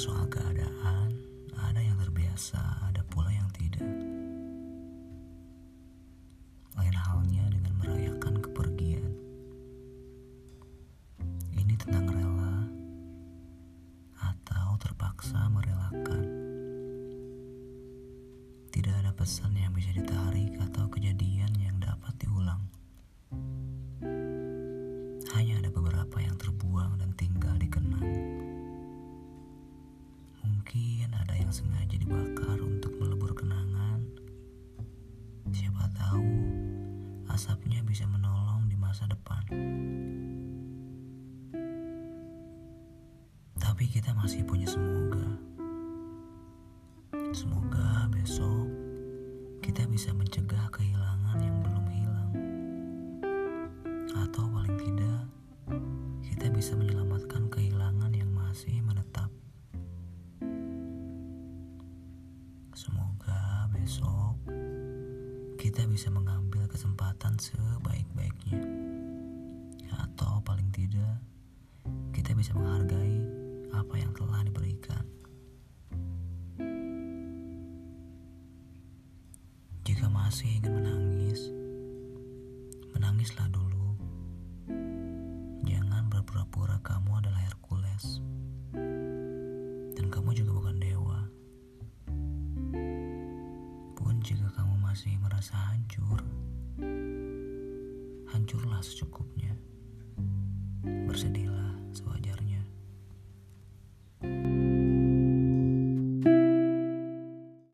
soal keadaan, ada yang terbiasa, ada pula yang tidak. Lain halnya dengan merayakan kepergian. Ini tentang rela atau terpaksa merelakan. Tidak ada pesan yang bisa ditarik Mungkin ada yang sengaja dibakar untuk melebur kenangan. Siapa tahu asapnya bisa menolong di masa depan. Tapi kita masih punya semoga. Semoga besok kita bisa mencegah kehilangan yang belum hilang. Atau paling tidak, kita bisa menyelamatkan Semoga besok kita bisa mengambil kesempatan sebaik-baiknya. Atau paling tidak, kita bisa menghargai apa yang telah diberikan. Jika masih ingin menangis, menangislah dulu. Jika kamu masih merasa hancur, hancurlah secukupnya. Bersedihlah.